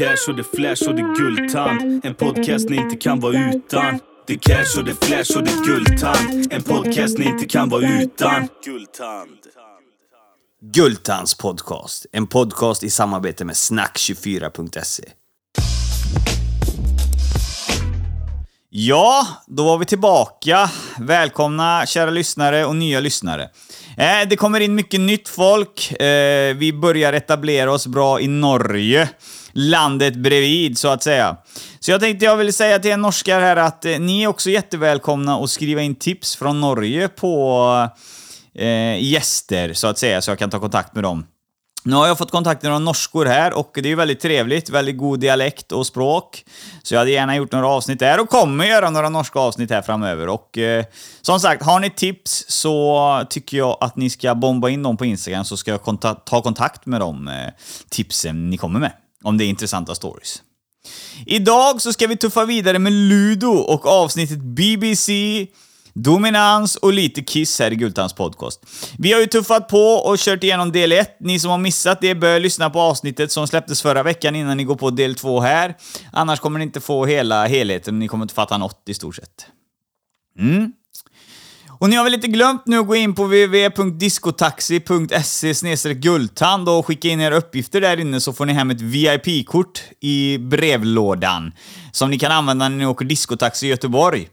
cash och det flash och det guldtand. En podcast ni inte kan vara utan. Det cash och det flash och det guldtand. En podcast ni inte kan vara utan. Guldtand. Guldtands podcast. En podcast i samarbete med snack24.se. Ja, då var vi tillbaka. Välkomna kära lyssnare och nya lyssnare. Eh, det kommer in mycket nytt folk. Eh, vi börjar etablera oss bra i Norge. Landet bredvid, så att säga. Så jag tänkte jag vill säga till er norskar här att eh, ni är också jättevälkomna att skriva in tips från Norge på eh, gäster, så att säga, så jag kan ta kontakt med dem. Nu har jag fått kontakt med några norskor här och det är ju väldigt trevligt, väldigt god dialekt och språk. Så jag hade gärna gjort några avsnitt där och kommer göra några norska avsnitt här framöver. Och eh, som sagt, har ni tips så tycker jag att ni ska bomba in dem på Instagram så ska jag konta ta kontakt med de eh, tipsen ni kommer med. Om det är intressanta stories. Idag så ska vi tuffa vidare med Ludo och avsnittet BBC Dominans och lite Kiss här i Gultans podcast. Vi har ju tuffat på och kört igenom del 1. Ni som har missat det bör lyssna på avsnittet som släpptes förra veckan innan ni går på del 2 här. Annars kommer ni inte få hela helheten, ni kommer inte fatta något i stort sett. Mm. Och ni har väl inte glömt nu att gå in på www.discotaxi.se guldtand och skicka in era uppgifter där inne så får ni hem ett VIP-kort i brevlådan som ni kan använda när ni åker discotaxi i Göteborg.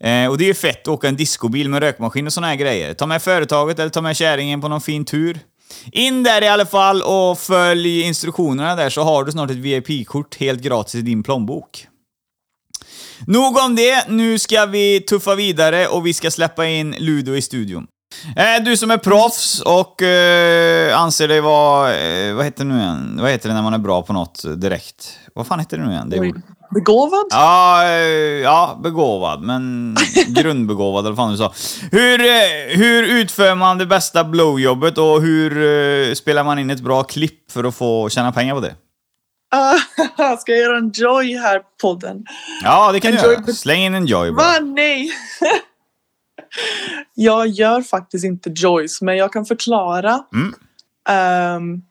Eh, och det är ju fett att åka en discobil med rökmaskin och såna här grejer. Ta med företaget eller ta med kärringen på någon fin tur. In där i alla fall och följ instruktionerna där så har du snart ett VIP-kort helt gratis i din plånbok. Nog om det, nu ska vi tuffa vidare och vi ska släppa in Ludo i studion. Eh, du som är proffs och eh, anser dig vara, eh, vad heter det nu igen? Vad heter det när man är bra på något direkt? Vad fan heter det nu igen? Det Oj. Begåvad? Ja, eh, ja, begåvad, men grundbegåvad eller vad fan du sa. Hur, eh, hur utför man det bästa blowjobbet och hur spelar man in ett bra klipp för att få tjäna pengar på det? Ah, ska jag göra en joy här på podden? Ja, det kan du göra. Släng in en joy bara. Va? Nej! jag gör faktiskt inte joys, men jag kan förklara Mm. ehm,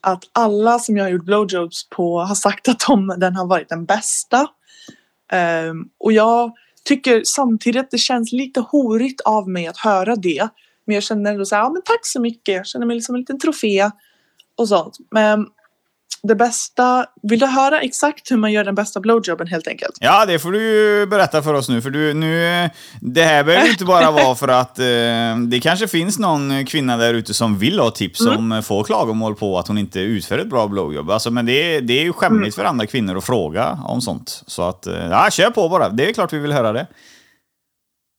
att alla som jag har gjort blowjobs på har sagt att de, den har varit den bästa. Ehm, och jag tycker samtidigt att det känns lite horigt av mig att höra det. Men jag känner ändå så här, ja men tack så mycket. Jag känner mig som en liten trofé och sånt. Men det bästa, vill du höra exakt hur man gör den bästa blowjobben helt enkelt? Ja, det får du berätta för oss nu, för du, nu, det här behöver inte bara vara för att eh, det kanske finns någon kvinna där ute som vill ha tips som får klagomål på att hon inte utför ett bra blowjob. Alltså, men det, är- det är ju skämmigt för andra kvinnor att fråga om sånt. Så att, eh, ja, kör på bara. Det är klart vi vill höra det.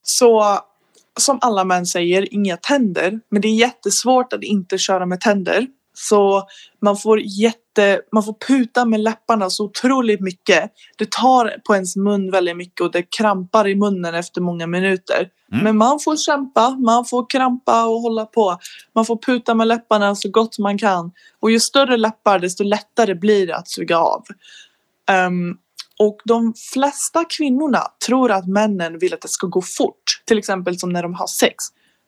Så som alla män säger, inga tänder. Men det är jättesvårt att inte köra med tänder. Så man får jätte, man får puta med läpparna så otroligt mycket. Det tar på ens mun väldigt mycket och det krampar i munnen efter många minuter. Mm. Men man får kämpa, man får krampa och hålla på. Man får puta med läpparna så gott man kan. Och ju större läppar desto lättare blir det att suga av. Ehm, och de flesta kvinnorna tror att männen vill att det ska gå fort. Till exempel som när de har sex.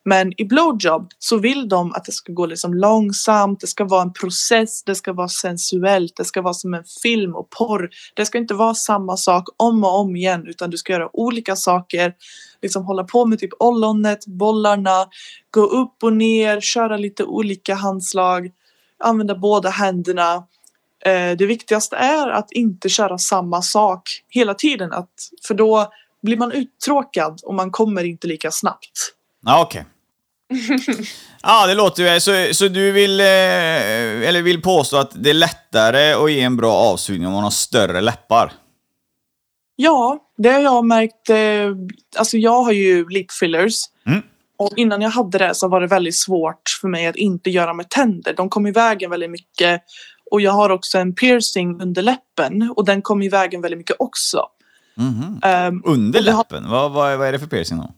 Men i blowjob så vill de att det ska gå liksom långsamt, det ska vara en process, det ska vara sensuellt, det ska vara som en film och porr. Det ska inte vara samma sak om och om igen utan du ska göra olika saker. Liksom hålla på med typ ollonet, bollarna, gå upp och ner, köra lite olika handslag, använda båda händerna. Eh, det viktigaste är att inte köra samma sak hela tiden. Att, för då blir man uttråkad och man kommer inte lika snabbt. Ja, okej. Ja, det låter ju... Så, så du vill, eh, eller vill påstå att det är lättare att ge en bra avsugning om man har större läppar? Ja, det har jag märkt. Eh, alltså jag har ju lip fillers. Mm. Och innan jag hade det så var det väldigt svårt för mig att inte göra med tänder. De kom i vägen väldigt mycket. Och jag har också en piercing under läppen och den kom i vägen väldigt mycket också. Mhm. Um, Under vi har- läppen? Vad, vad, vad är det för piercing då?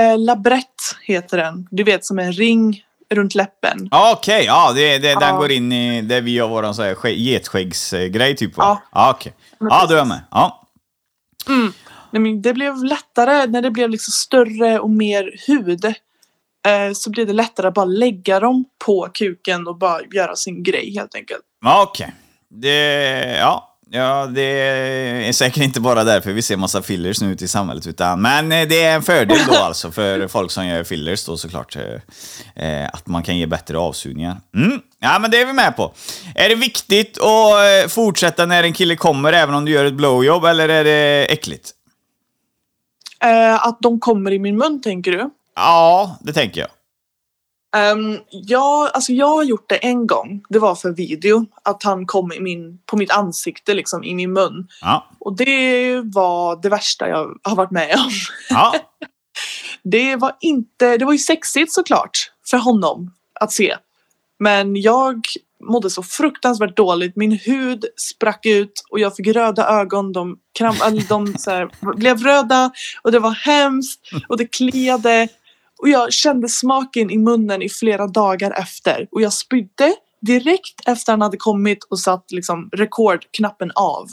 Eh, labrett heter den. Du vet som en ring runt läppen. Okej, ja, det, det, den går in i det vi har ske- getskäggsgrej typ? Ja. Ja, okej. Ja, då är med. Ja. Nej, men det blev lättare när det blev liksom större och mer hud. Eh, så blev det lättare att bara lägga dem på kuken och bara göra sin grej helt enkelt. Okej. Det, ja, ja, det är säkert inte bara därför vi ser massa fillers nu ute i samhället. Utan, men eh, det är en fördel då alltså för folk som gör fillers då såklart. eh, eh, Att man kan ge bättre avsugningar. Mm. Ja, men det är vi med på. Är det viktigt att eh, fortsätta när en kille kommer även om du gör ett blowjob eller är det äckligt? Eh, att de kommer i min mun tänker du? Ja, det tänker jag. Um, ja, alltså jag har gjort det en gång. Det var för video. Att han kom i min, på mitt ansikte, liksom i min mun. Ja. Och det var det värsta jag har varit med om. Ja. Det var inte, det var ju sexigt såklart för honom att se. Men jag mådde så fruktansvärt dåligt. Min hud sprack ut och jag fick röda ögon. De, kram, de här, blev röda och det var hemskt och det kliade. Och jag kände smaken i munnen i flera dagar efter. Och jag spydde direkt efter han hade kommit och satt liksom rekordknappen av.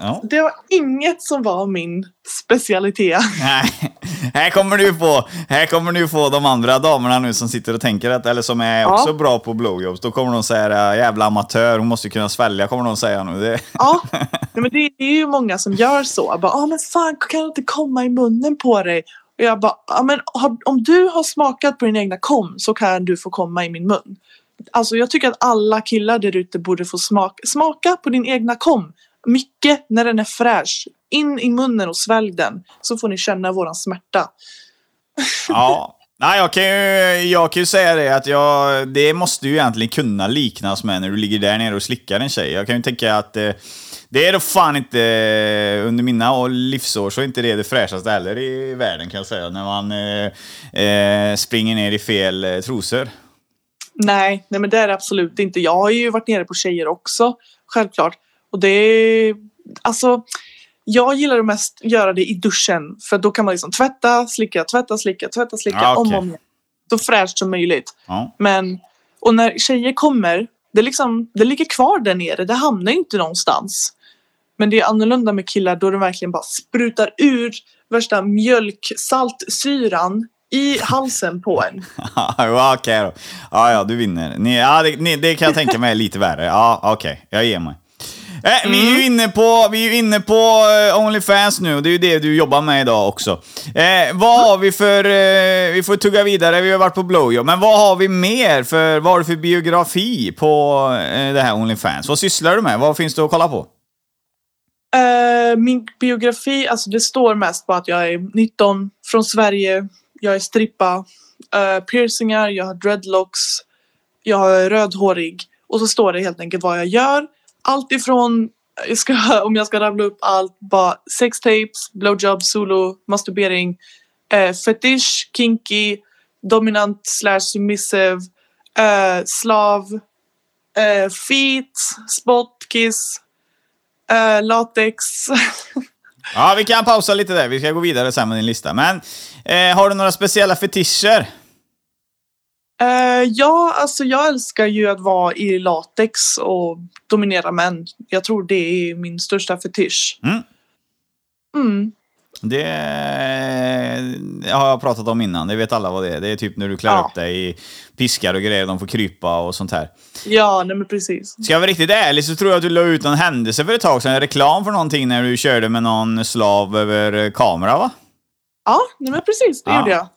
ja. Det var inget som var min specialitet. Nej, här kommer du få, här kommer du få de andra damerna nu som sitter och tänker att, eller som är Ja. också bra på blowjobs. Då kommer de säga jävla amatör, hon måste kunna svälja, kommer de säga nu. Det, Ja, nej, men det, är ju många som gör så. Bara, ah, men fan, kan det inte komma i munnen på dig? Och jag bara, men har, om du har smakat på din egna kom så kan du få komma i min mun. Alltså jag tycker att alla killar där ute borde få smaka, smaka på din egna kom. Mycket när den är fräsch. In i munnen och svälj den. Så får ni känna våran smärta. ja. Nej, jag kan, ju, jag kan ju säga det att jag, det måste ju egentligen kunna liknas med när du ligger där nere och slickar en tjej. Jag kan ju tänka att eh, det är då fan inte, eh, under mina år- livsår så är inte det det fräschaste heller i världen kan jag säga. När man eh, eh, springer ner i fel eh, trosor. Nej, nej men det är det absolut inte. Jag har ju varit nere på tjejer också, självklart. Och det är, alltså, jag gillar att mest göra det i duschen. För då kan man liksom tvätta, slicka, tvätta, slicka, tvätta, slicka, Ah, om okej. och om igen. Så fräscht som möjligt. Ja. Men, och när tjejer kommer, det, liksom, det ligger kvar där nere, det hamnar inte någonstans. Men det är annorlunda med killar då de verkligen bara sprutar ur värsta mjölksaltsyran i halsen på en. okej då. Ja, ja, du vinner. Ni, ja, det, ni, det kan jag tänka mig är lite värre. Ja, okej. Jag ger mig. Eh, Vi är ju inne på, vi är inne på Onlyfans nu och det är ju det du jobbar med idag också. Eh, vad har vi för... Eh, vi får tugga vidare, vi har varit på Blowjob. Men vad har vi mer för... Vad har du för biografi på eh, det här Onlyfans? Vad sysslar du med? Vad finns det att kolla på? Eh, min biografi, alltså det står mest på att jag är 19, från Sverige, jag är strippa, uh, piercingar, jag har dreadlocks, jag är rödhårig. Och så står det helt enkelt vad jag gör. Allt ifrån, jag ska, om jag ska rabbla upp allt, bara sextapes, blowjob, solo, masturbering, uh, fetish, kinky, dominant slash submissive, slav, feet, spot, kiss, eh, latex. Ja, vi kan pausa lite där. Vi ska gå vidare sen med din lista. Men eh, har du några speciella fetischer? Eh, ja, alltså jag älskar ju att vara i latex och dominera män. Jag tror det är min största fetisch. Mm. Mm. Det har jag pratat om innan, det vet alla vad det är. Det är typ när du klär Ja. upp dig i piskar och grejer, de får krypa och sånt här. Ja, nej men precis. Ska jag vara riktigt ärlig så tror jag att du la ut någon händelse för ett tag sedan, en reklam för någonting när du körde med någon slav över kamera va? Ja, nej men precis. Det Ja. gjorde jag.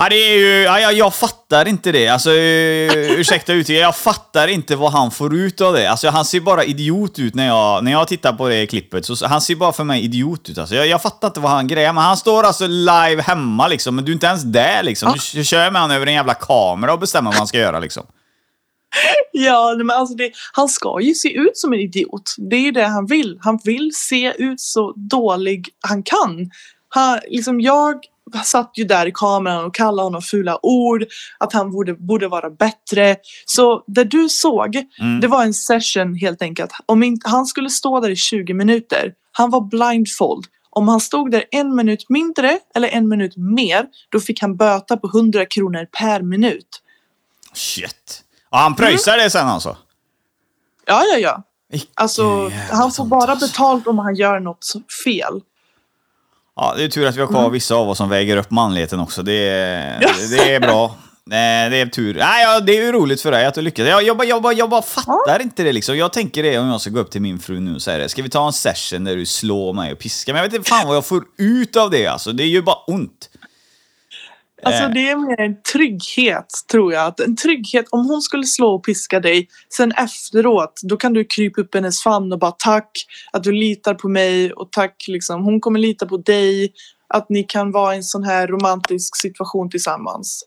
Ja, det är ju... Ja, jag, jag fattar inte det. Alltså, ursäkta uttrycket, jag fattar inte vad han får ut av det. Alltså, han ser bara idiot ut när jag, när jag tittar på det klippet. Så, han ser bara för mig idiot ut. Alltså, jag, jag fattar inte vad han grejer, men han står alltså live hemma liksom, men du är inte ens där liksom. Du, du kör med honom över en jävla kamera och bestämmer vad han ska göra liksom. Ja, men alltså det, han ska ju se ut som en idiot. Det är ju det han vill. Han vill se ut så dålig han kan. Han, liksom jag satt ju där i kameran och kallade honom fula ord, att han borde, borde vara bättre. Så det du såg, Mm. det var en session helt enkelt. Om inte, han skulle stå där i 20 minuter. Han var blindfold. Om han stod där en minut mindre eller en minut mer, då fick han böta på 100 kronor per minut. Shit. Ja, han pröjsar det sen alltså? Ja, ja, ja. Alltså, han får bara alltså. betalt om han gör något fel. Ja, det är tur att vi har kvar vissa av oss som väger upp manligheten också. Det är, det är bra. Nej, det är tur. Nej, ja, det är ju roligt för dig att du lyckas. Jag, jag, bara, jag, bara, jag bara fattar inte det liksom. Jag tänker det om jag ska gå upp till min fru nu och säga det. Ska vi ta en session där du slår mig och piskar mig? Jag vet inte fan vad jag får ut av det alltså. Det är ju bara ont. Alltså Eh. det är mer en trygghet tror jag. Att En trygghet, om hon skulle slå och piska dig, sen efteråt, då kan du krypa upp i hennes famn och bara tack att du litar på mig och tack liksom. Hon kommer lita på dig. Att ni kan vara i en sån här romantisk situation tillsammans.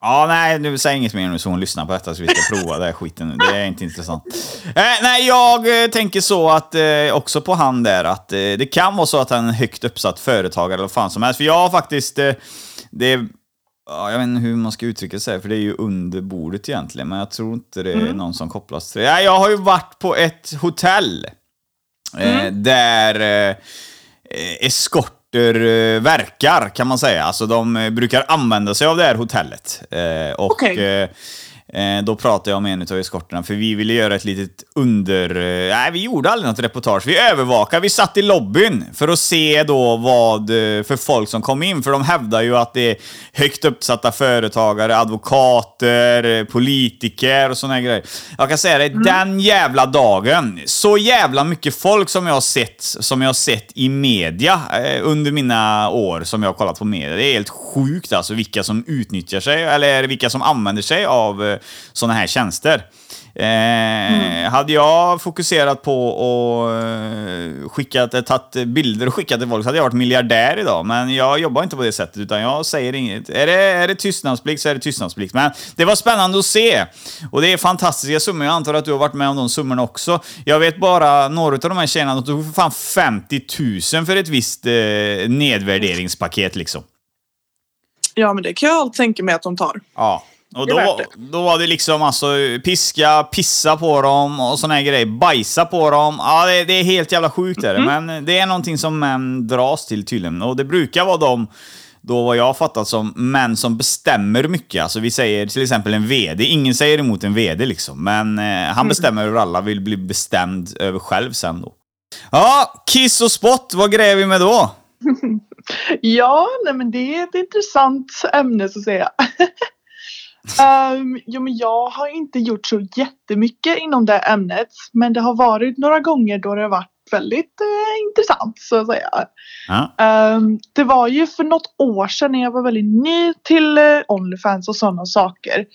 Ja, nej, du säger inget mer nu så hon lyssnar på detta så vi ska prova det här skiten nu. Det är inte intressant. Eh, nej, jag eh, tänker så att eh, också på han där att eh, det kan vara så att han är en högt uppsatt företagare eller vad fan som helst. För jag har faktiskt, eh, det Ja, jag vet inte hur man ska uttrycka sig, för det är ju under bordet egentligen. Men jag tror inte det är någon som kopplas till det. Ja, jag har ju varit på ett hotell eh, där eh, eskorter eh, verkar, kan man säga. Alltså de eh, brukar använda sig av det här hotellet. Eh, och Okej. Eh, då pratade jag med en av eskorterna, för vi ville göra ett litet under... eh, Nej, vi gjorde aldrig något reportage. Vi övervakade, vi satt i lobbyn för att se då vad eh, för folk som kom in. För de hävdar ju att det är högt uppsatta företagare, advokater, politiker och såna här grejer. Jag kan säga det, den jävla dagen, så jävla mycket folk som jag har sett, som jag har sett i media under mina år som jag har kollat på media. Det är helt sjukt alltså vilka som utnyttjar sig, eller vilka som använder sig av såna här tjänster. Eh, Hade jag fokuserat på och eh, skickat, eh, tagit bilder och skickat till folk så hade jag varit miljardär idag. Men jag jobbar inte på det sättet, utan jag säger inget. Är det, är det tystnadsplikt så är det tystnadsplikt. Men det var spännande att se. Och det är fantastiska summor. Jag antar att du har varit med om de summorna också. Jag vet bara några av de här tjejerna, de tog för fan 50 000 för ett visst eh, nedvärderingspaket liksom. Ja men det kan jag tänka mig att de tar. Ja. Och då, då var det liksom alltså piska, pissa på dem och såna här grejer. Bajsa på dem. Ja, det, det är helt jävla sjukt är det. Mm. Men det är någonting som män dras till tydligen. Och det brukar vara de, då vad jag har fattat som, män som bestämmer mycket. Alltså vi säger till exempel en VD. Ingen säger emot en VD liksom. Men eh, Mm. han bestämmer över alla, vill bli bestämd över själv sen då. Ja, kiss och spott, vad gräver vi med då? Ja, nej, men det är ett intressant ämne så att säga. um, jo, men jag har inte gjort så jättemycket inom det ämnet. Men det har varit några gånger då det har varit väldigt eh, intressant så att säga. Ja. Ehm, det var ju för något år sedan när jag var väldigt ny till uh, Onlyfans och sådana saker.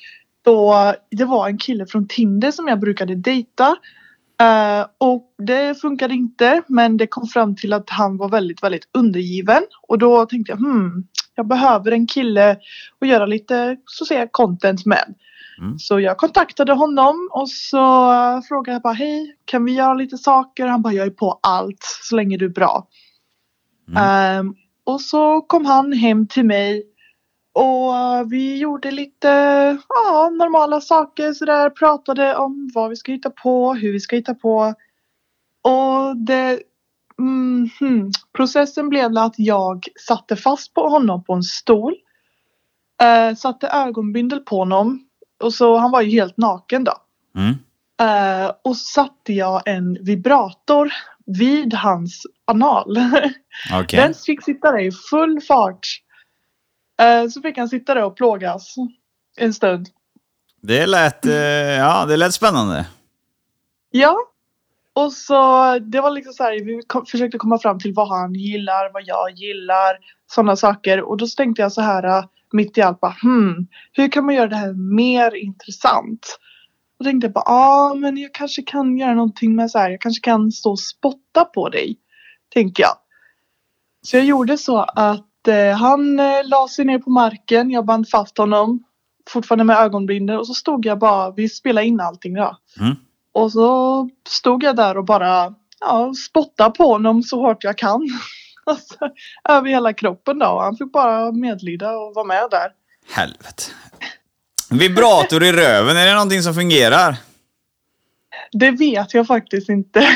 Då det var en kille från Tinder som jag brukade dejta. Eh, och det funkade inte men det kom fram till att han var väldigt, väldigt undergiven. Och då tänkte jag hmm, jag behöver en kille att göra lite så att säga content med. Mm. Så jag kontaktade honom och så frågade jag bara hej, kan vi göra lite saker? Han bara jag är på allt så länge du är bra. Ehm, och så kom han hem till mig och vi gjorde lite ja, normala saker sådär. Pratade om vad vi ska hitta på, hur vi ska hitta på. Och det, mm, hmm, processen blev att jag satte fast på honom på en stol. Eh, satte ögonbindel på honom. Och så han var ju helt naken då. Mm. Eh, och satte jag en vibrator vid hans anal. Okej. Den fick sitta där i full fart. Eh, så fick han sitta där och plågas en stund. Det lät, eh, ja, det lät spännande. Ja. Och så det var liksom så här, vi kom, försökte komma fram till vad han gillar, vad jag gillar, sådana saker. Och då tänkte jag så här äh, mitt i allt bara, hmm, hur kan man göra det här mer intressant? Och tänkte jag bara, ja ah, men jag kanske kan göra någonting med så här, jag kanske kan stå och spotta på dig. Tänker jag. Så jag gjorde så att eh, han eh, la sig ner på marken, jag band fast honom. Fortfarande med ögonbindel och så stod jag bara, vi spelade in allting då. Mm. Och så stod jag där och bara ja, spottade på honom så hårt jag kan. Alltså, över hela kroppen då. Han fick bara medlida och vara med där. Helvete. Vibrator i röven, är det någonting som fungerar? Det vet jag faktiskt inte.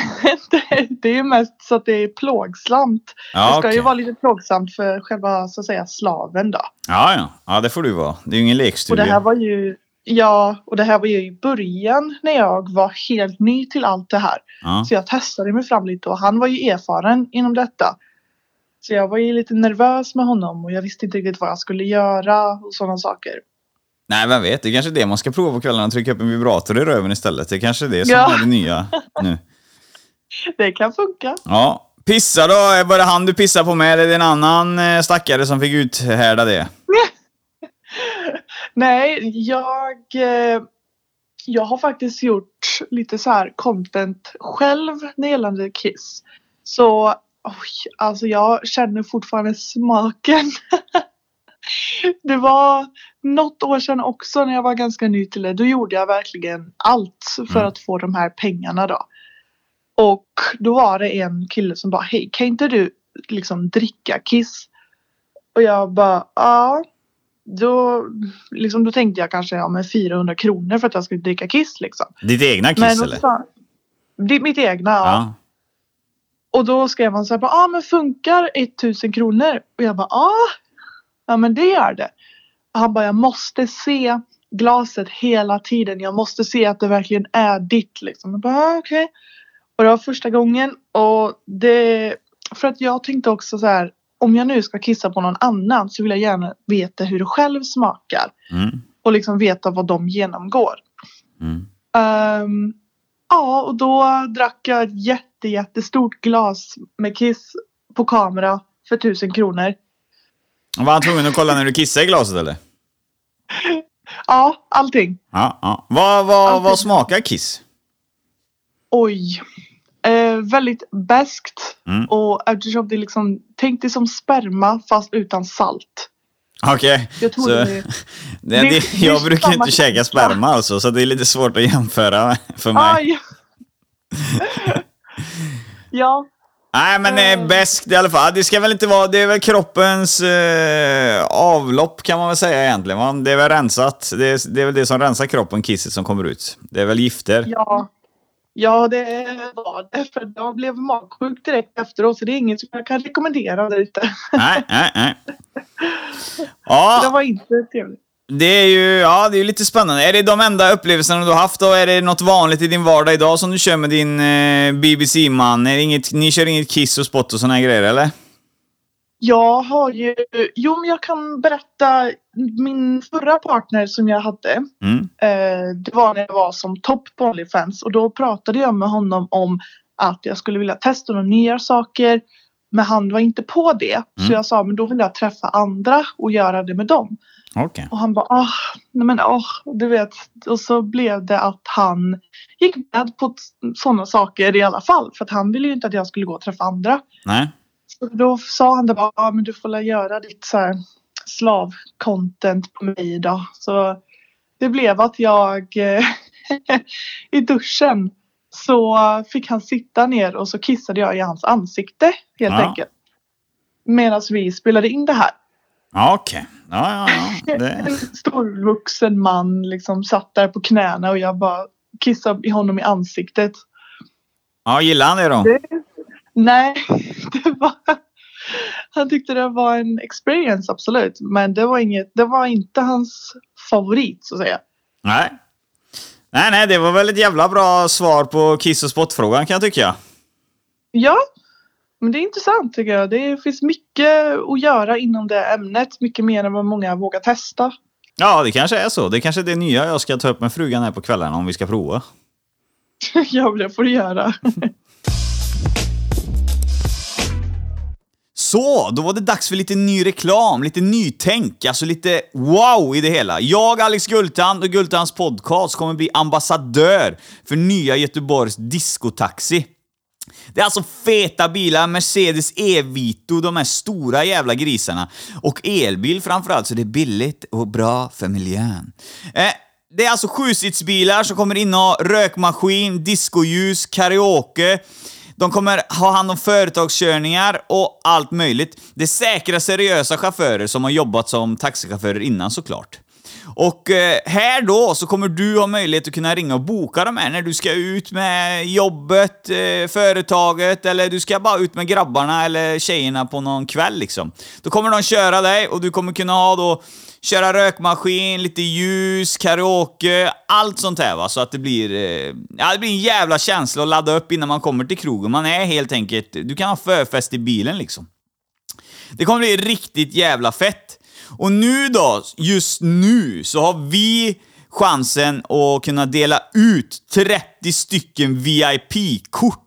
det, är mest så att det är plågsamt. Ja, det ska okej. ju vara lite plågsamt för själva så att säga slaven då. Ja, ja. Ja, det får du vara. Det är ju ingen Och lekstuga. det här var ju Ja, och det här var ju i början när jag var helt ny till allt det här. Ja. Så jag testade mig fram lite och han var ju erfaren inom detta. Så jag var ju lite nervös med honom och jag visste inte riktigt vad jag skulle göra och sådana saker. Nej, vem vet? Det är kanske är det man ska prova på kvällarna, trycka upp en vibrator i röven istället. Det är kanske är det som Ja. är det nya nu. Det kan funka. Ja. Pissa då? Var det han du pissade på med, eller är det en annan eh, stackare som fick uthärda det? Nej, jag, eh, jag har faktiskt gjort lite så här content själv när gällande Kiss. Så oj, alltså jag känner fortfarande smaken. det var något år sedan också när jag var ganska ny till det. Då gjorde jag verkligen allt för Mm. att få de här pengarna då. Och då var det en kille som bara, hej kan inte du liksom dricka Kiss? Och jag bara, ja. Då, liksom, då tänkte jag kanske ja, men 400 kronor för att jag skulle dricka Kiss liksom. Ditt egna kiss Men eller? så, det mitt egna. Ja. Ja. Och då skrev han så här, ja ah, men funkar 1000 kronor? Och jag bara, ja. Ja men det gör det. Och han bara, jag måste se glaset hela tiden. Jag måste se att det verkligen är ditt liksom. Jag bara, ah, okej. Och det var första gången. Och det, för att jag tänkte också så här, om jag nu ska kissa på någon annan så vill jag gärna veta hur det själv smakar. Mm. Och liksom veta vad de genomgår. Mm. Ehm, ja, och då drack jag ett jätte, jättestort glas med Kiss på kamera för tusen kronor. Var han tvungen att kolla när du kissade i glaset eller? Ja, allting. Ja, ja. Vad, vad, Alltid. vad smakar kiss? Oj. Väldigt beskt. Mm. Och eftersom det är liksom, tänk dig som sperma fast utan salt. Okej. Jag tror Så- det jag brukar inte käka sperma alltså, så det är lite svårt att jämföra för mig. Aj! ja, Nej, men eh, bäst i alla fall. Det ska väl inte vara... Det är väl kroppens eh, avlopp kan man väl säga egentligen. va? Det är väl rensat. Det är, det är väl det som rensar kroppen, kisset som kommer ut. Det är väl gifter. ja. Ja, det var det. För jag blev magsjuk direkt efteråt. Så det är inget som jag kan rekommendera där ute. Nej, nej, nej. Det Ja, var inte trevligt. det är ju ja, det är lite spännande. Är det de enda upplevelserna du har haft då? Är det något vanligt i din vardag idag som du kör med din eh, BBC-man? Är det inget, ni kör inget kiss och spott och såna här grejer, eller? Jag har ju, jo men jag kan berätta min förra partner som jag hade. Mm. Eh, det var när jag var som topp på OnlyFans och då pratade jag med honom om att jag skulle vilja testa några nya saker. Men han var inte på det. Mm. Så jag sa men då vill jag träffa andra och göra det med dem. Okej. Och han bara ah, nej men åh, du vet. Och så blev det att han gick med på sådana saker i alla fall. För att han ville ju inte att jag skulle gå och träffa andra. Nej. Så då sa han det bara, ja men du får väl göra ditt så här slav-content på mig då. Så det blev att jag eh, i duschen så fick han sitta ner och så kissade jag i hans ansikte helt Ja. enkelt. Medan vi spelade in det här. Ja, Okej. Ja, ja, ja. Det... En storvuxen man liksom satt där på knäna och jag bara kissade i honom i ansiktet. ja, gillar han det då? Det, nej, det var... Han tyckte det var en experience absolut. Men det var, inget, det var inte hans favorit så att säga. Nej. Nej, nej, det var väl ett jävla bra svar på kiss och spottfrågan kan jag tycka. Ja, men det är intressant tycker jag. Det finns mycket att göra inom det ämnet. Mycket mer än vad många vågar testa. Ja, det kanske är så. Det kanske är det nya jag ska ta upp med frugan här på kvällarna om vi ska prova. ja, det får du göra. Så, då var det dags för lite ny reklam, lite nytänk, alltså lite wow i det hela. Jag, Alex Gultan och Gultans podcast kommer bli ambassadör för nya Göteborgs diskotaxi. Det är alltså feta bilar, Mercedes E-Vito, de här stora jävla grisarna. Och elbil framförallt, så det är billigt och bra för miljön. Eh, det är alltså sjusitsbilar som kommer inneha rökmaskin, discoljus, karaoke. De kommer ha hand om företagskörningar och allt möjligt. Det är säkra, seriösa chaufförer som har jobbat som taxichaufförer innan såklart. Och eh, här då så kommer du ha möjlighet att kunna ringa och boka de här när du ska ut med jobbet, eh, företaget eller du ska bara ut med grabbarna eller tjejerna på någon kväll liksom. Då kommer de köra dig och du kommer kunna ha då köra rökmaskin, lite ljus, karaoke, allt sånt här va. Så att det blir, eh, ja det blir en jävla känsla att ladda upp innan man kommer till krogen. Man är helt enkelt, du kan ha förfest i bilen liksom. Det kommer bli riktigt jävla fett. Och nu då, just nu, så har vi chansen att kunna dela ut 30 stycken VIP-kort.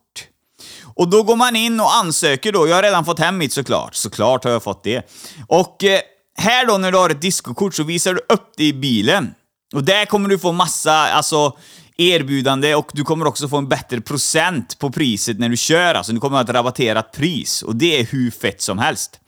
Och då går man in och ansöker då. Jag har redan fått hem mitt såklart. Såklart har jag fått det. Och eh, här då när du har ett discokort så visar du upp det i bilen. Och där kommer du få massa, alltså erbjudande och du kommer också få en bättre procent på priset när du kör. Alltså du kommer ha ett rabatterat pris och det är hur fett som helst.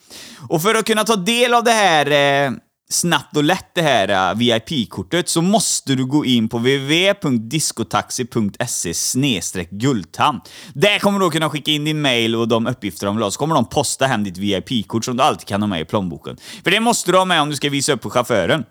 Och för att kunna ta del av det här eh, snabbt och lätt det här äh, uh, VIP-kortet så måste du gå in på www.discotaxi.se guldtand. Där kommer du kunna skicka in din mail och de uppgifter de vill ha, så kommer de posta hem ditt VIP-kort som du alltid kan ha med i plånboken. För det måste du ha med om du ska visa upp på chauffören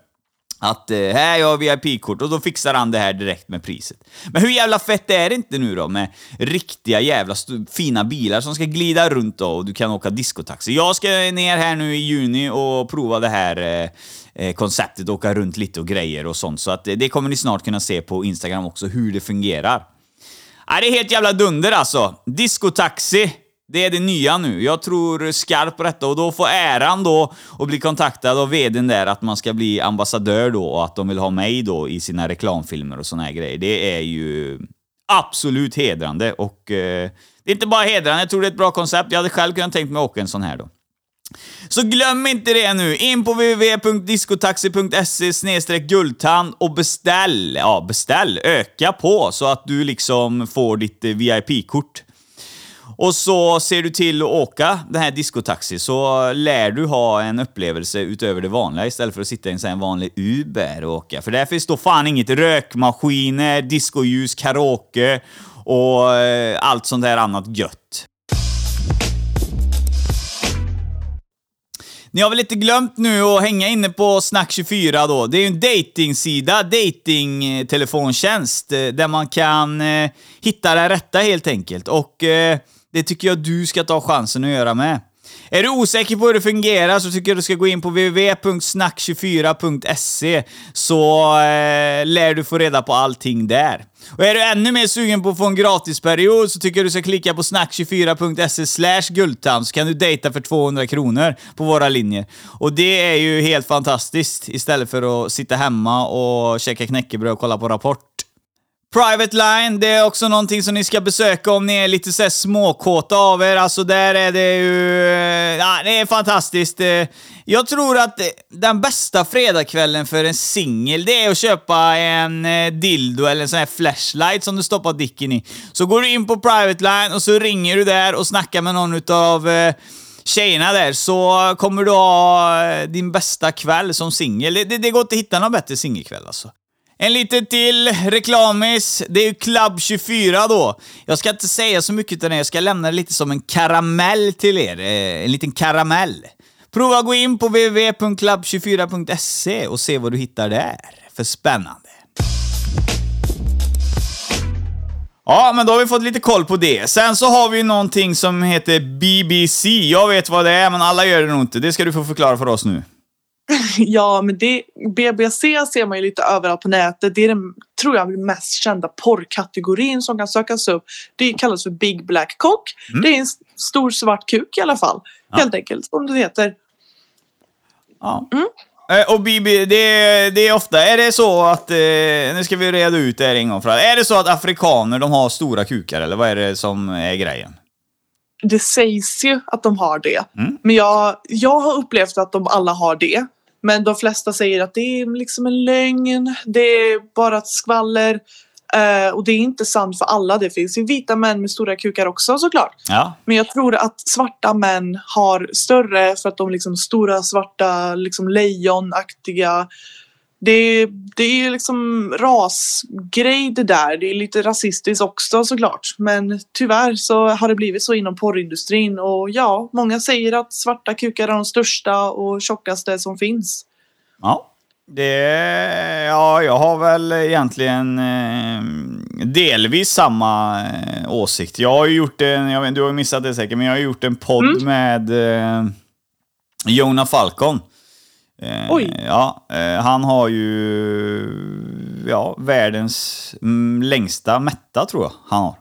att eh, här jag har VIP-kort och då fixar han det här direkt med priset. Men hur jävla fett är det inte nu då med riktiga jävla fina bilar som ska glida runt då och du kan åka diskotaxi. Jag ska ner här nu i juni och prova det här eh, eh, konceptet, åka runt lite och grejer och sånt. Så att eh, det kommer ni snart kunna se på Instagram också, hur det fungerar. Ja, det är helt jävla dunder alltså. Diskotaxi det är det nya nu. Jag tror skarpt på detta och då får äran då att bli kontaktad av vdn där att man ska bli ambassadör då och att de vill ha mig då i sina reklamfilmer och såna här grejer. Det är ju absolut hedrande och eh, det är inte bara hedrande, jag tror det är ett bra koncept. Jag hade själv kunnat tänkt mig att åka en sån här då. Så glöm inte det nu. In på www.discotaxi.se guldtand och beställ. Ja, beställ. Öka på så att du liksom får ditt eh, VIP-kort. Och så ser du till att åka den här diskotaxi så lär du ha en upplevelse utöver det vanliga istället för att sitta i en sån vanlig Uber och åka. För där finns då fan inget rökmaskiner, discoljus, karaoke och eh, allt sånt där annat gött. Ni har väl inte glömt nu att hänga inne på Snack24 då? Det är ju en datingsida, datingtelefontjänst, eh, där man kan eh, hitta det rätta helt enkelt. Och eh, det tycker jag du ska ta chansen att göra med. Är du osäker på hur det fungerar så tycker jag du ska gå in på www.snack24.se så eh, lär du få reda på allting där. Och är du ännu mer sugen på att få en gratisperiod så tycker jag du ska klicka på snack24.se slash guldtand så kan du dejta för 200 kronor på våra linjer. Och det är ju helt fantastiskt istället för att sitta hemma och käka knäckebröd och kolla på Rapport. Private Line, det är också någonting som ni ska besöka om ni är lite så småkåta av er. Alltså där är det ju... Eh, ja, det är fantastiskt. Eh, jag tror att eh, den bästa fredagskvällen för en singel, det är att köpa en dildo eller en sån här flashlight som du stoppar dicken i. Så går du in på Private Line och så ringer du där och snackar med någon utav tjejerna där så kommer du ha din bästa kväll som singel. Det, det, det går inte att hitta någon bättre singelkväll alltså. En liten till reklamis. Det är ju Club 24 då. Jag ska inte säga så mycket utan det. Jag ska lämna det lite som en karamell till er. Eh, en liten karamell. Prova att gå in på www.club24.se och se vad du hittar där. För spännande. Ja, men då har vi fått lite koll på det. Sen så har vi någonting som heter BBC. Jag vet vad det är, men alla gör det nog inte. Det ska du få förklara för oss nu. Ja, men det, BBC ser man ju lite överallt på nätet. Det är den, tror jag, mest kända porrkategorin som kan sökas upp. Det kallas för Big Black Cock. Mm. Det är en stor svart kuk i alla fall. Ja. Helt enkelt, som det heter. Ja. Mm. Eh, och BB, det, det är ofta, är det så att, eh, nu ska vi reda ut det här en gång för alla. Är det så att afrikaner, de har stora kukar eller vad är det som är grejen? det sägs ju att de har det. Mm. Men jag, jag har upplevt att de alla har det. Men de flesta säger att det är liksom en lögn. Det är bara ett skvaller. Uh, och det är inte sant för alla. Det finns ju vita män med stora kukar också såklart. Ja. Men jag tror att svarta män har större för att de liksom stora svarta liksom lejonaktiga det, det är liksom rasgrej det där. Det är lite rasistiskt också såklart. Men tyvärr så har det blivit så inom porrindustrin. Och ja, många säger att svarta kukar är de största och tjockaste som finns. Ja. Det, ja, jag har väl egentligen eh, delvis samma eh, åsikt. Jag har ju gjort en, jag vet, du har missat det säkert, men jag har gjort en podd mm. med eh, Jona Falcon. Eh, Oj. Ja, eh, han har ju ja, världens mm, längsta mätta tror jag han har.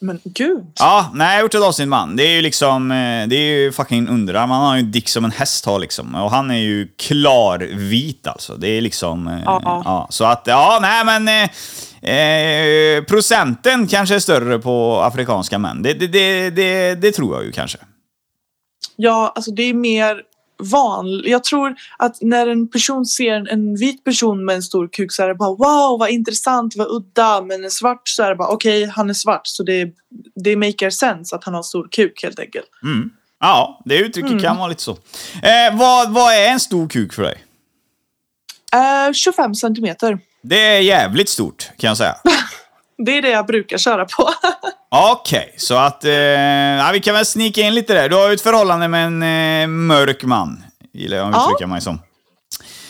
Men gud. Ja, nej, jag har gjort ett avsnitt med han. Det är ju liksom, eh, det är ju fucking underarm. Han har ju dick som en häst har liksom. Och han är ju klarvit alltså. Det är liksom, eh, Ja. ja. Så att, ja, nej men... Eh, procenten kanske är större på afrikanska män. Det, det, det, det, det tror jag ju kanske. Ja, alltså det är mer vanligt. Jag tror att när en person ser en, vit person med en stor kuk så är det bara wow vad intressant, vad udda. Men en svart så är det bara okej, han är svart så det, det maker sense att han har stor kuk helt enkelt. Mm. Ja, det uttrycket kan vara lite så. Eh, vad, vad är en stor kuk för dig? Eh, 25 centimeter. Det är jävligt stort, kan jag säga. Det är det jag brukar köra på. Okej, så att... Eh, ja, vi kan väl snika in lite där. Du har ju ett förhållande med en eh, mörk man, gillar jag att Ja. uttrycka mig som.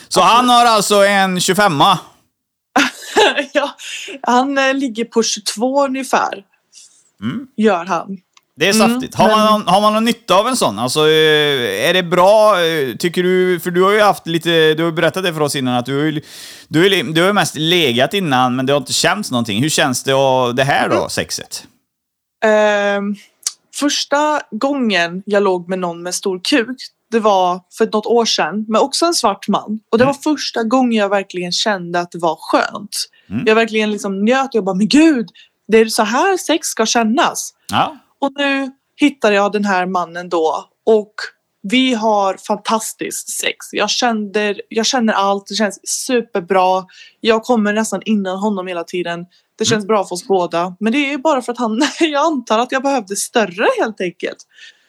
Så han har alltså en 25 ja, han eh, ligger på 22 ungefär. Gör han. Det är Mm, saftigt. har, man men- har man någon nytta av en sån? Alltså, eh, är det bra, eh, tycker du? För du har ju haft lite, du har berättat det för oss innan, att du du du har ju mest legat innan, men det har inte känts någonting. Hur känns det det här Mm. då, sexet? Ehm, första gången jag låg med någon med stor kuk, det var för något år sedan, med också en svart man. Och det var första gången jag verkligen kände att det var skönt. Mm. Jag verkligen liksom njöt och jag bara, men gud, det är så här sex ska kännas. Ja. Och nu hittar jag den här mannen då och vi har fantastiskt sex. Jag, kände, jag känner allt, det känns superbra. Jag kommer nästan innan honom hela tiden. Det känns bra för oss båda. Men det är bara för att han, jag antar att jag behövde större helt enkelt.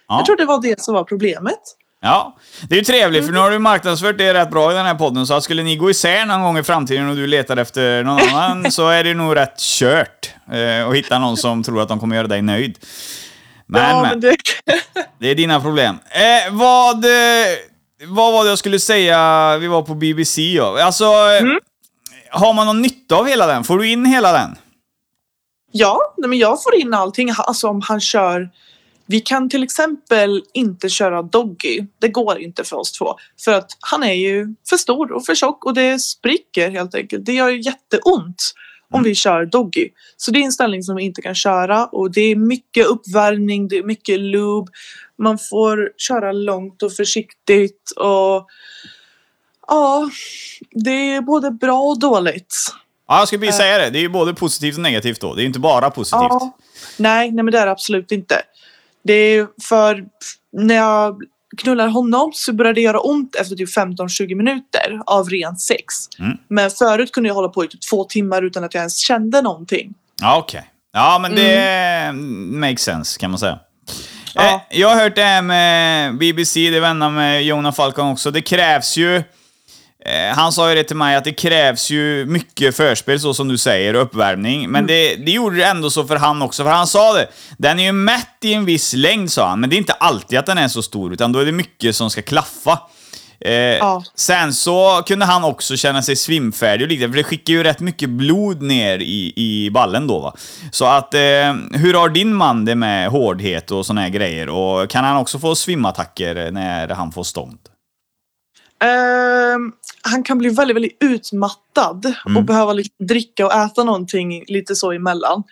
Ja. Jag tror det var det som var problemet. Ja, det är ju trevligt för nu Mm. har du marknadsfört det rätt bra i den här podden, så att skulle ni gå isär någon gång i framtiden och du letar efter någon annan så är det nog rätt kört eh, att hitta någon som tror att de kommer göra dig nöjd. Men, ja, men, det, det är dina problem. Eh, vad, eh, vad var det jag skulle säga? Vi var på BBC ja. Alltså, Mm har man någon nytta av hela den? Får du in hela den? ja, nej, men jag får in allting. Alltså om han kör vi kan till exempel inte köra Doggy. Det går inte för oss två. För att han är ju för stor och för tjock och det spricker helt enkelt. Det gör jätteont om vi kör Doggy. Så det är en ställning som vi inte kan köra och det är mycket uppvärmning, det är mycket lube. Man får köra långt och försiktigt och ja, det är både bra och dåligt. Ja, jag skulle precis säga det. Det är ju både positivt och negativt då. Det är inte bara positivt. Ja. Nej, nej men det är det absolut inte. Det är för när jag knullar honom så börjar det göra ont efter typ 15-20 minuter av ren sex. Mm. Men förut kunde jag hålla på i typ två timmar utan att jag ens kände någonting. Ja, okej. Ja, men det makes sense kan man säga. Mm. Ja. Eh, jag har hört det här med BBC, det vänner med Jona Falcon också. Det krävs ju... Eh, han sa ju det till mig att det krävs ju mycket förspel, så som du säger, och uppvärmning. Mm. Men det, det gjorde det ändå så för han också, för han sa det. Den är ju mätt i en viss längd, sa han, men det är inte alltid att den är så stor, utan då är det mycket som ska klaffa. Eh, Ja. Sen så kunde han också känna sig svimfärdig och liknande, för det skickar ju rätt mycket blod ner i, i ballen då va. Så att, eh, hur har din man det med hårdhet och såna här grejer? Och kan han också få svimattacker när han får stånd? Ehm, han kan bli väldigt, väldigt utmattad och behöva liksom dricka och äta någonting lite så emellan.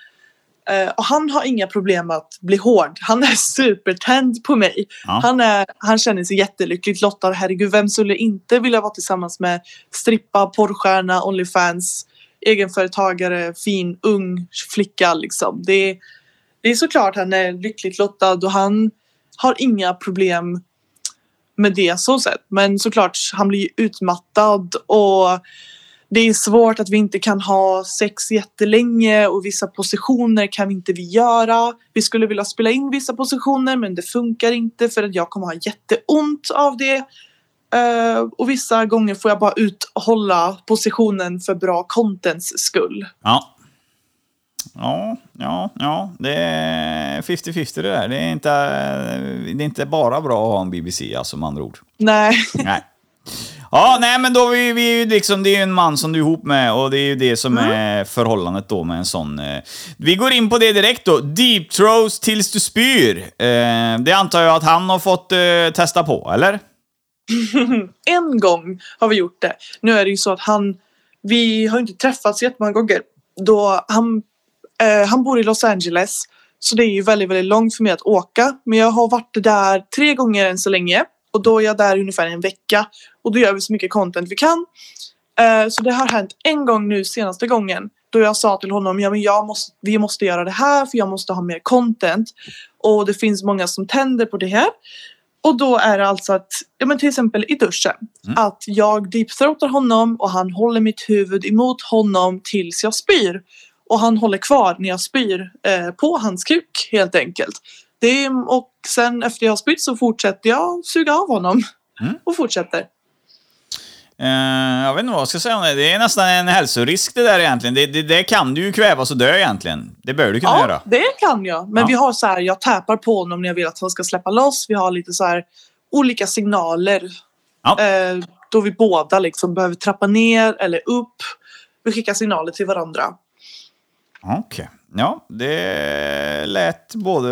Eh, och han har inga problem att bli hård. Han är supertänd på mig. Ja. Han, är, han känner sig jättelyckligt lottad. Herregud, vem skulle inte vilja vara tillsammans med strippa, porrstjärna, Onlyfans, egenföretagare, fin, ung flicka liksom. Det, är- det är såklart han är lyckligt lottad och han har inga problem med det så sett. Men såklart, han blir ju utmattad och det är svårt att vi inte kan ha sex jättelänge och vissa positioner kan vi inte vi göra. Vi skulle vilja spela in vissa positioner men det funkar inte för att jag kommer ha jätteont av det. Eh, och vissa gånger får jag bara uthålla positionen för bra contents skull. Ja. Ja, ja, ja. Det är 50-50 det där. Det är, inte, det är inte bara bra att ha en BBC, alltså med andra ord. Nej. Nej. Ja, nej men då vi, vi liksom, det är ju en man som du är ihop med och det är ju det som är förhållandet då med en sån. Eh. Vi går in på det direkt då. Deep throws tills du spyr. Eh, det antar jag att han har fått eh, testa på, eller? en gång har vi gjort det. Nu är det ju så att han, vi har inte träffats jättemånga gånger. Då han, eh, han bor i Los Angeles. Så det är ju väldigt, väldigt långt för mig att åka. Men jag har varit där tre gånger än så länge. Och då är jag där ungefär en vecka. Och då gör vi så mycket content vi kan. Eh, så det har hänt en gång nu senaste gången. Då jag sa till honom, ja men jag måste, vi måste göra det här för jag måste ha mer content. Och det finns många som tänder på det här. Och då är det alltså att, ja men till exempel i duschen. Att jag deepthroatar honom och han håller mitt huvud emot honom tills jag spyr. Och han håller kvar när jag spyr eh, på hans kuk helt enkelt. Det och sen efter jag har spytt så fortsätter jag suga av honom. Mm. Och fortsätter. Eh, jag vet inte vad jag ska säga om det. Det är nästan en hälsorisk det där egentligen. Det, det, det kan du ju kvävas och dö egentligen. Det bör du kunna Ja, göra. det kan jag. Men Ja. vi har så här, jag täpar på honom när jag vill att han ska släppa loss. Vi har lite så här olika signaler. Ja. Eh, då vi båda liksom behöver trappa ner eller upp. Vi skickar signaler till varandra. Okej. Ja, det lät både...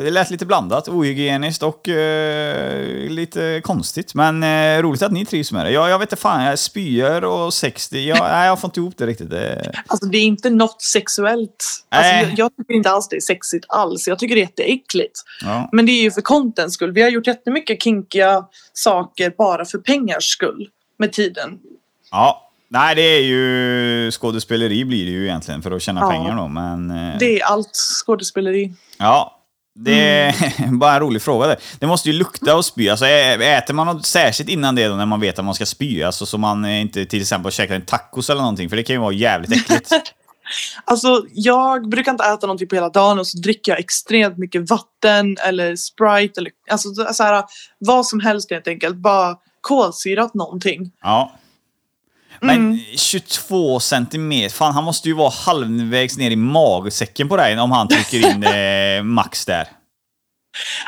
Det lät lite blandat, ohygieniskt och eh, lite konstigt. Men eh, roligt att ni trivs med det. Jag, jag vet inte fan, jag spyr och 60. Jag, nej, jag får inte ihop det riktigt. Det... Alltså det är inte något sexuellt. Alltså, jag, jag tycker inte alls det är sexigt alls. Jag tycker det är jätteäckligt. Ja. Men det är ju för contents skull. Vi har gjort jättemycket kinkiga saker bara för pengars skull. Med tiden. ja. Nej, det är ju skådespeleri blir det ju egentligen för att tjäna Ja. pengar då. Men... eh, Det är allt skådespeleri. Ja, det är Mm. bara en rolig fråga. Det. det måste ju lukta och spy. Alltså, äter man något särskilt innan det då, när man vet att man ska spy? Alltså så man eh, inte till exempel käkar en tacos eller någonting, för det kan ju vara jävligt äckligt. Alltså jag brukar inte äta någonting på hela dagen och så dricker jag extremt mycket vatten eller Sprite eller alltså så så här, vad som helst helt enkelt. Bara kolsyrat någonting. Ja. Men Mm. 22 centimeter, fan han måste ju vara halvvägs ner i magsäcken på dig om han trycker in eh, max där.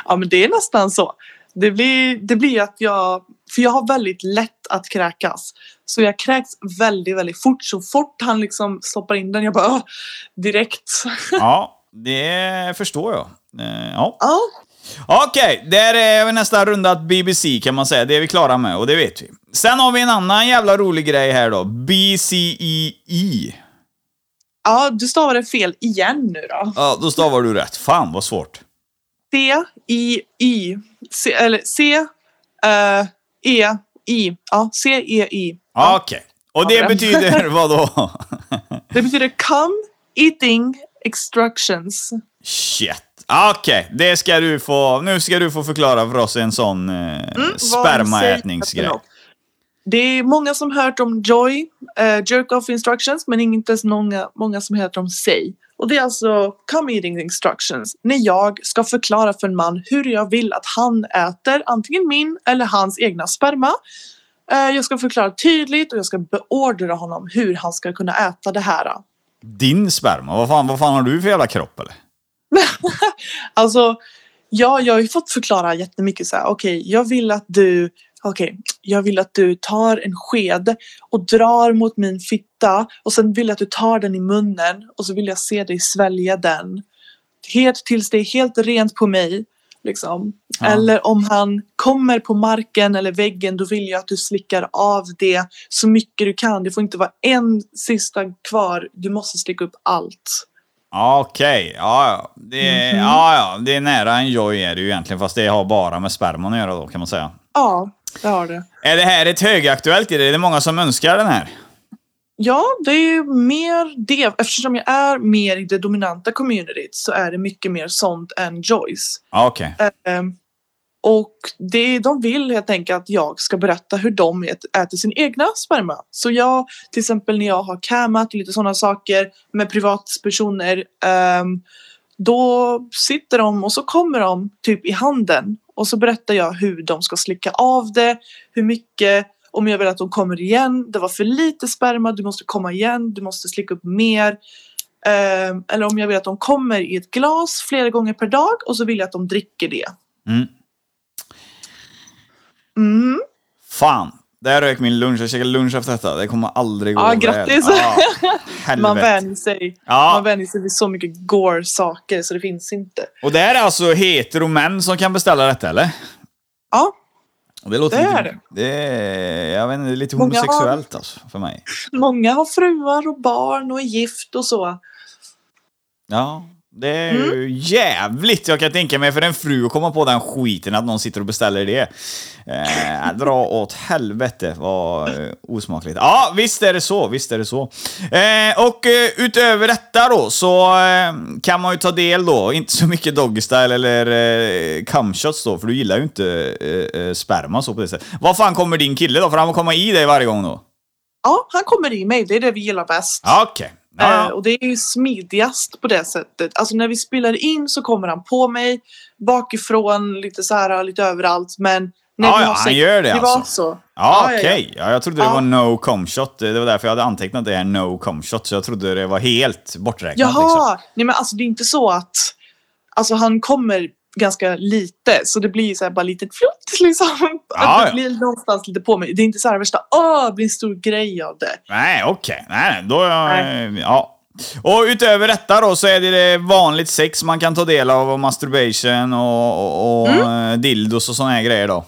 Ja men det är nästan så. Det blir, det blir att jag, för jag har väldigt lätt att kräkas. Så jag kräks väldigt, väldigt fort. Så fort han liksom stoppar in den, jag bara direkt. Ja, det förstår jag. Eh, ja. Ja, Okej, där är vi nästan rundat BBC kan man säga. Det är vi klara med och det vet vi. Sen har vi en annan jävla rolig grej här då. BCEE. ja du stavade fel igen nu då. Ja, då stavar du rätt. Fan vad svårt. C-I-I. C, eller C-E-I. Ja, C-E-I. Ja. Okej. Och det betyder vad då? Det betyder come eating instructions. Shit. Okej, det ska du få... Nu ska du få förklara för oss en sån eh, Mm, spermaätningsgrej. Det är många som hört om Joy, eh, jerk off instructions, men inte så många, många som hört om Say. Och det är alltså come eating instructions. När jag ska förklara för en man hur jag vill att han äter antingen min eller hans egna sperma. Eh, jag ska förklara tydligt och jag ska beordra honom hur han ska kunna äta det här. Din sperma? Vad fan, vad fan har du för jävla kropp eller? Alltså, ja, jag har ju fått förklara jättemycket så här. Okej, jag vill att du Okej, jag vill att du tar en sked och drar mot min fitta och sen vill jag att du tar den i munnen och så vill jag se dig svälja den. Helt tills det är helt rent på mig. Liksom. Ja. Eller om han kommer på marken eller väggen då vill jag att du slickar av det så mycket du kan. Det får inte vara en sista kvar. Du måste slicka upp allt. Okej, ja, ja. Det, är- Mhm. ja, ja. Det är nära en joy är det ju egentligen, fast det har bara med sperman att göra då kan man säga. Ja, det har det. Är det här ett högaktuellt? Är det många som önskar den här? Ja, det är ju mer det. Eftersom jag är mer i det dominanta communityt så är det mycket mer sånt än Joyce. Ja, okej. Ehm, och det, de vill helt enkelt att jag ska berätta hur de äter sin egna sperma. Så jag, till exempel när jag har camat och lite sådana saker med privatpersoner. um, då sitter de och så kommer de typ i handen. Och så berättar jag hur de ska slicka av det, hur mycket, om jag vill att de kommer igen. Det var för lite sperma, du måste komma igen, du måste slicka upp mer. Um, eller om jag vill att de kommer i ett glas flera gånger per dag och så vill jag att de dricker det. Mm. Mm. Fan. Där rök min lunch. Jag käkade lunch efter detta. Det kommer aldrig gå Ja, väl. grattis. Helvete. Man vänjer sig. Ja. Man vänjer sig vid så mycket gore-saker så det finns inte. Och det är alltså hetero-män som kan beställa detta, eller? Ja, Och det låter Det lite, är det. det är, jag vet inte, det är lite Många har- homosexuellt alltså, för mig. många har fruar och barn och är gift och så. Ja. Det är ju jävligt, jag kan tänka mig för en fru att komma på den skiten att någon sitter och beställer det. Eh, dra åt helvete vad eh, osmakligt. Ja, visst är det så, visst är det så. Eh, och eh, utöver detta då så eh, kan man ju ta del då, inte så mycket doggy style eller eh, cumshots då, för du gillar ju inte eh, eh, sperma så på det sättet. Vad fan kommer din kille då? För han får komma i dig varje gång då? Ja, han kommer i mig. Det är det vi gillar bäst. Okej. Eh, ja. och det är ju smidigast på det sättet. Alltså när vi spelar in så kommer han på mig bakifrån, lite så här, lite överallt. Men när Ja, ja, han gör det privat alltså. så. Ja, okej. Ja, jag trodde det var no com shot. Det var därför jag hade antecknat det här no com shot. Så jag trodde det var helt borträknat. Liksom. Jaha! Nej men alltså det är inte så att... Alltså han kommer ganska lite så det blir så här bara lite flutt liksom. Ja, det blir någonstans lite på mig. Det är inte så här värsta åh, det blir en stor grej av det. Nej, okej. Nej, nej, då... Nej. Ja. Och utöver detta då så är det det vanligt sex man kan ta del av och masturbation och, och, och Mm. eh, dildos och såna här grejer då.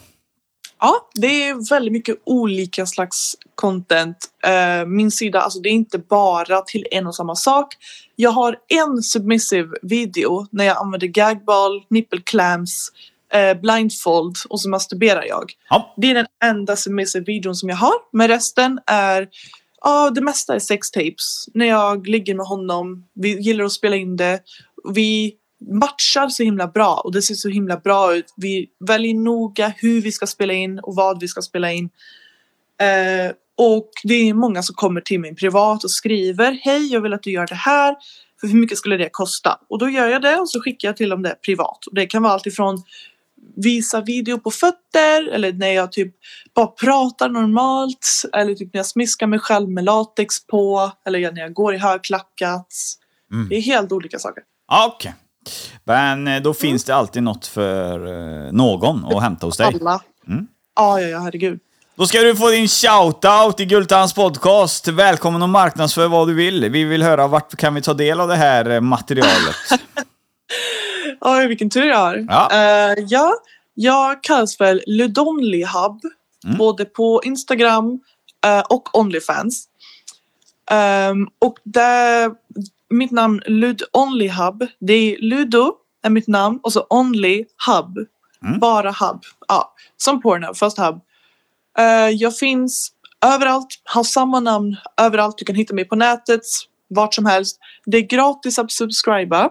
Ja, det är väldigt mycket olika slags content. Eh, min sida, alltså det är inte bara till en och samma sak. Jag har en submissive video när jag använder gagball, nipple clamps, eh, blindfold och så masturberar jag. Ja. Det är den enda submissive videon som jag har. Men resten är, ja det mesta är sextapes. När jag ligger med honom, vi gillar att spela in det. Vi matchar så himla bra och det ser så himla bra ut. Vi väljer noga hur vi ska spela in och vad vi ska spela in. Eh, och det är många som kommer till mig privat och skriver Hej, jag vill att du gör det här. För hur mycket skulle det kosta? Och då gör jag det och så skickar jag till dem det privat. Och det kan vara allt ifrån visa video på fötter eller när jag typ bara pratar normalt eller typ när jag smiskar mig själv med latex på eller när jag går i högklackat. Mm. Det är helt olika saker. Ja, Okej. Men eh, då finns det alltid något för eh, någon att hämta hos dig. Alla. Mm. Ja, ja, ja, herregud. Då ska du få din shoutout i Gultans podcast. Välkommen att marknadsföra vad du vill. Vi vill höra vart kan vi ta del av det här eh, materialet. Oj, vilken tur jag har. Ja. Eh, ja, jag kallas för Ludonly Hub. Mm. Både på Instagram eh, och Onlyfans. Ehm, och där, mitt namn Lud Only Hub. Det är Ludo är mitt namn och så Only Hub. Mm. Bara Hub. Ja, som Pornhub, fast Hub. Eh, jag finns överallt, har samma namn överallt. Du kan hitta mig på nätet, vart som helst. Det är gratis att subscriba.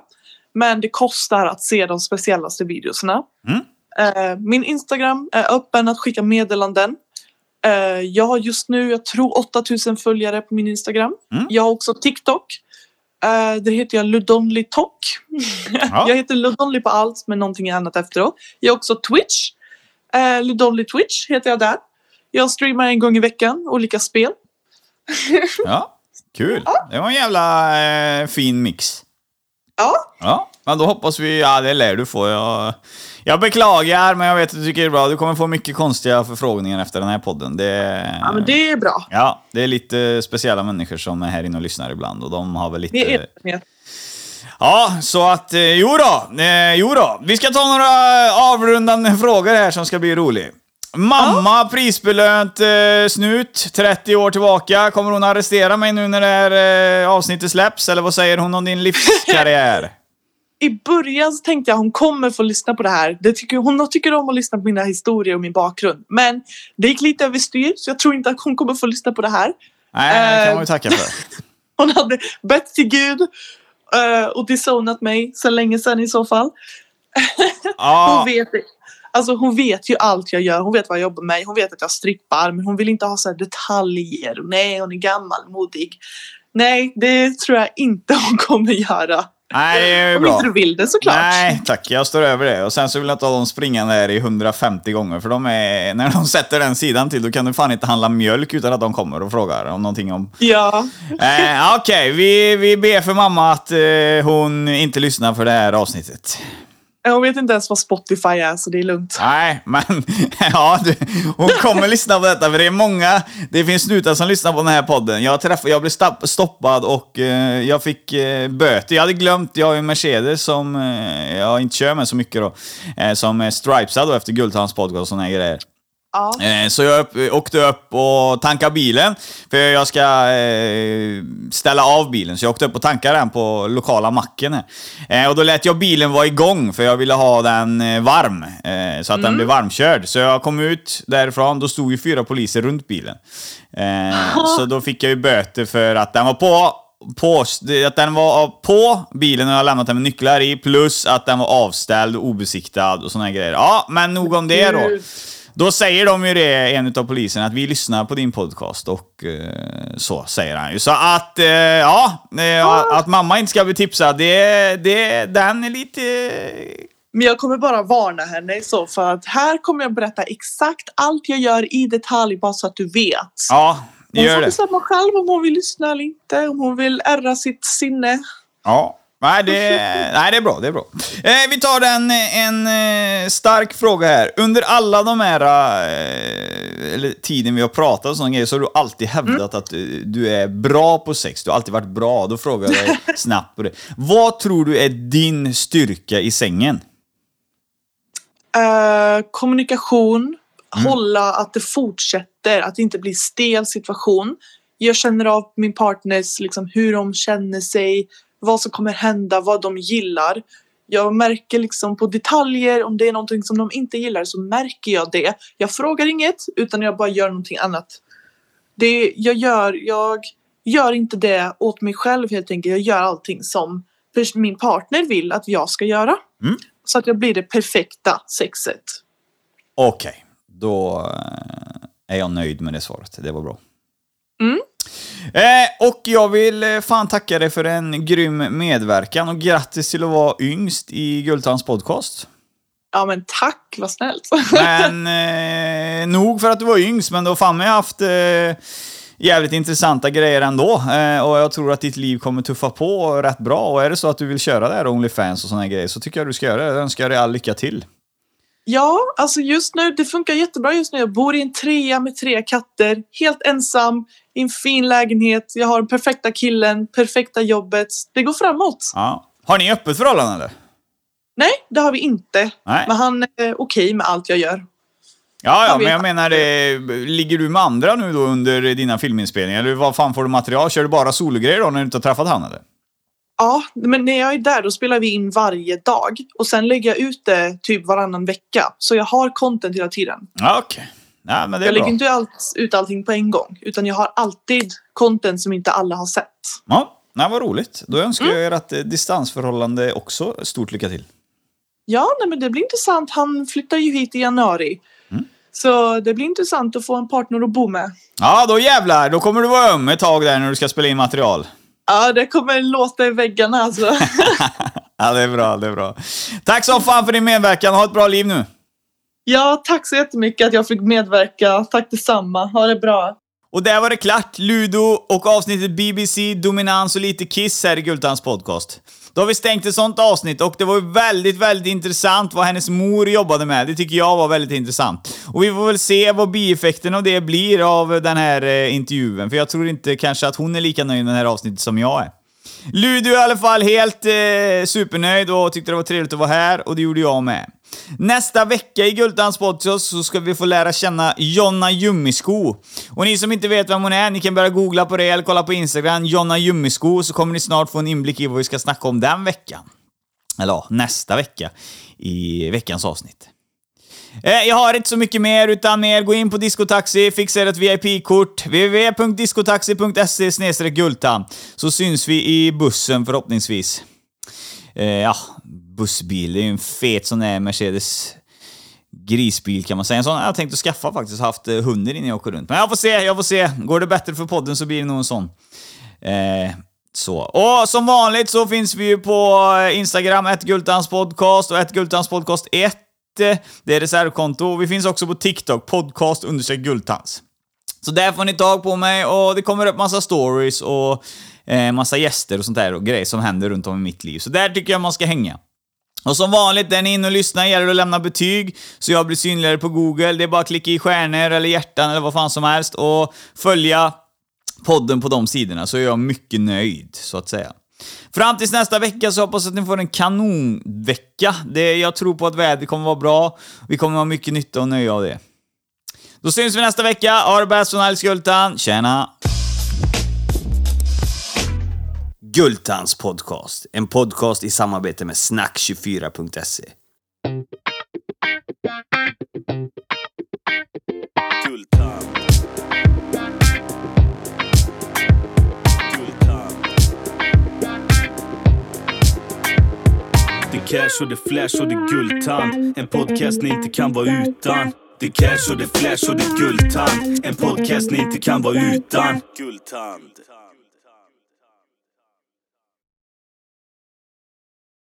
Men det kostar att se de speciellaste videorna. Mm. Eh, min Instagram är öppen att skicka meddelanden. Eh, jag har just nu, jag tror 8000 följare på min Instagram. Mm. Jag har också TikTok. Uh, det heter jag Ludonly Tok. Ja. jag heter Ludonly på allt med någonting annat efteråt. Jag har också Twitch. Uh, Ludonly Twitch heter jag där. Jag streamar en gång i veckan olika spel. Ja, kul. Det var en jävla eh, fin mix. Ja, Ja, men då hoppas vi... Ja, det lär du få. Jag, jag beklagar, men jag vet att du tycker det är bra. Du kommer få mycket konstiga förfrågningar efter den här podden. Det, ja men det är bra. Ja, det är lite speciella människor som är här inne och lyssnar ibland och de har väl lite... Det är erfarenhet. Ja, så att eh, jo då, eh, jo då. Vi ska ta några avrundande frågor här som ska bli rolig. Mamma, prisbelönt eh, snut, 30 år tillbaka. Kommer hon arrestera mig nu när det här eh, avsnittet släpps? Eller vad säger hon om din livskarriär? I början så tänkte jag hon kommer få lyssna på det här. Det tycker, hon tycker om att lyssna på mina historier och min bakgrund. Men det gick lite överstyr så jag tror inte att hon kommer få lyssna på det här. Nej, det kan Eh. man ju tacka för. Hon hade bett till Gud eh, och disownat mig så länge sedan i så fall. Hon Ja, vet, alltså hon vet ju allt jag gör. Hon vet vad jag jobbar med. Hon vet att jag strippar. Men hon vill inte ha så här detaljer. Nej, hon är gammalmodig. Nej, det tror jag inte hon kommer göra. Nej, det är ju Om bra. inte du vill det såklart. Nej, tack. Jag står över det. Och sen så vill jag inte ha dem springande där i 150 gånger. För de är, när de sätter den sidan till, då kan du fan inte handla mjölk utan att de kommer och frågar om någonting om... Ja. Eh, Okej, vi, vi ber för mamma att eh, hon inte lyssnar för det här avsnittet. Eh, hon vet inte ens vad Spotify är så det är lugnt. Nej, men ja, du, hon kommer lyssna på detta för det är många, det finns snutar som lyssnar på den här podden. Jag, träffade, jag blev stoppad och eh, jag fick eh, böter. Jag hade glömt, jag har ju en Mercedes som eh, jag inte kör med så mycket då, eh, som är stripesad då efter Guldtands podcast och såna här grejer. Ja. Eh, Så jag upp, åkte upp och tankade bilen, för jag ska eh, ställa av bilen. Så jag åkte upp och tankade den på lokala macken. Eh, och då lät jag bilen vara igång, för jag ville ha den eh, varm. Eh, så att den blev varmkörd. Så jag kom ut därifrån, då stod ju fyra poliser runt bilen. Eh, så då fick jag ju böter för att den var på på, att den var på bilen och jag lämnat den med nycklar i, plus att den var avställd och obesiktad och såna här grejer. Ja, men nog om det då. Då säger de ju det, en av poliserna, att vi lyssnar på din podcast och eh, så säger han ju. Så att, eh, ja, eh, att mamma inte ska bli tipsad, det, det, den är lite... Men jag kommer bara varna henne i så för att här kommer jag berätta exakt allt jag gör i detalj bara så att du vet. Ja, Hon gör får det. bestämma själv om hon vill lyssna eller inte, om hon vill ärra sitt sinne. Ja. Nej, det, nej, det är bra. Det är bra. Eh, vi tar en, en eh, stark fråga här. Under alla de här, eh, eller tiden vi har pratat och sådana grejer, så har du alltid hävdat att eh, du är bra på sex. Du har alltid varit bra. Då frågar jag dig snabbt på det. Vad tror du är din styrka i sängen? Eh, kommunikation, hålla att det fortsätter, att det inte blir stel situation. Jag känner av min partners, liksom, hur de känner sig, vad som kommer hända, vad de gillar. Jag märker liksom på detaljer, om det är någonting som de inte gillar så märker jag det. Jag frågar inget utan jag bara gör någonting annat. Det jag gör, jag gör inte det åt mig själv helt enkelt. Jag gör allting som min partner vill att jag ska göra. Mm. Så att jag blir det perfekta sexet. Okej, då eh, är jag nöjd med det svaret. Det var bra. Mm. Eh, och jag vill eh, fan tacka dig för en grym medverkan och grattis till att vara yngst i Gultans podcast. Ja men tack, vad snällt. Men eh, nog för att du var yngst, men har fan med haft eh, jävligt intressanta grejer ändå. Eh, och jag tror att ditt liv kommer tuffa på rätt bra. Och är det så att du vill köra där Onlyfans och såna här grejer så tycker jag du ska göra det. Jag önskar dig all lycka till. Ja, alltså just nu, det funkar jättebra just nu. Jag bor i en trea med tre katter, helt ensam, i en fin lägenhet. Jag har den perfekta killen, perfekta jobbet. Det går framåt. Ja. Har ni öppet förhållande eller? Nej, det har vi inte. Nej. Men han är okej med allt jag gör. Ja, ja, men jag menar, det, ligger du med andra nu då under dina filminspelningar? Eller vad fan får du material? Kör du bara sologrejer då när du inte har träffat han eller? Ja, men när jag är där då spelar vi in varje dag. Och sen lägger jag ut det typ varannan vecka. Så jag har content hela tiden. Ja, okej. Ja, men det är Jag bra. lägger inte allt, ut allting på en gång. Utan jag har alltid content som inte alla har sett. Ja, nej, vad roligt. Då önskar Mm. jag er att eh, distansförhållande också stort lycka till. Ja, nej, men det blir intressant. Han flyttar ju hit i januari. Så det blir intressant att få en partner att bo med. Ja, då jävlar. Då kommer du vara öm ett tag där när du ska spela in material. Ja, det kommer låta i väggarna alltså. Ja, det är bra, det är bra. Tack så fan för din medverkan. Ha ett bra liv nu. ja, tack så jättemycket att jag fick medverka. Tack detsamma. Ha det bra. Och där var det klart. Ludo och avsnittet BBC, dominans och lite Kiss här i Gultans podcast. Då har vi stängt ett sånt avsnitt och det var ju väldigt, väldigt intressant vad hennes mor jobbade med. Det tycker jag var väldigt intressant. Och vi får väl se vad bieffekten av det blir av den här eh, intervjun, för jag tror inte kanske att hon är lika nöjd med det här avsnittet som jag är. Ludo är i alla fall helt eh, supernöjd och tyckte det var trevligt att vara här och det gjorde jag med. Nästa vecka i Gultans podcast så ska vi få lära känna Jonna Jummisko. Och ni som inte vet vem hon är, ni kan börja googla på det eller kolla på Instagram, Jonna Jummisko, så kommer ni snart få en inblick i vad vi ska snacka om den veckan. Eller ja, nästa vecka i veckans avsnitt. Eh, jag har inte så mycket mer, utan mer gå in på Discotaxi, fixa ett VIP-kort, www.discotaxi.se guldtand, så syns vi i bussen förhoppningsvis. Eh, ja, bussbil, det är ju en fet sån där Mercedes grisbil kan man säga. En sån har jag tänkt att skaffa faktiskt, haft eh, hunden innan jag åker runt. Men jag får se, jag får se. Går det bättre för podden så blir det nog en sån. Eh, så. Och som vanligt så finns vi ju på eh, Instagram, ett Gultanspodcast och ett Gultanspodcast 1. Det är reservkonto. Vi finns också på TikTok, podcast understreck Gultans. Så där får ni tag på mig och det kommer upp massa stories och eh, massa gäster och sånt där och grejer som händer runt om i mitt liv. Så där tycker jag man ska hänga. Och som vanligt, är ni inne och lyssnar gäller det att lämna betyg så jag blir synligare på Google. Det är bara att klicka i stjärnor eller hjärtan eller vad fan som helst och följa podden på de sidorna så är jag mycket nöjd, så att säga. Fram tills nästa vecka så hoppas jag att ni får en kanonvecka. Det, jag tror på att vädret kommer vara bra. Vi kommer ha mycket nytta och nöje av det. Då syns vi nästa vecka. Ha det bäst från Alice Gultan. Tjena! Gultans podcast. En podcast i samarbete med snack24.se. Gultan. Gultan. Det cash och det flash och det guldtand. En podcast ni inte kan vara utan. Det cash och det flash och det guldtand. En podcast ni inte kan vara utan. Guldtand.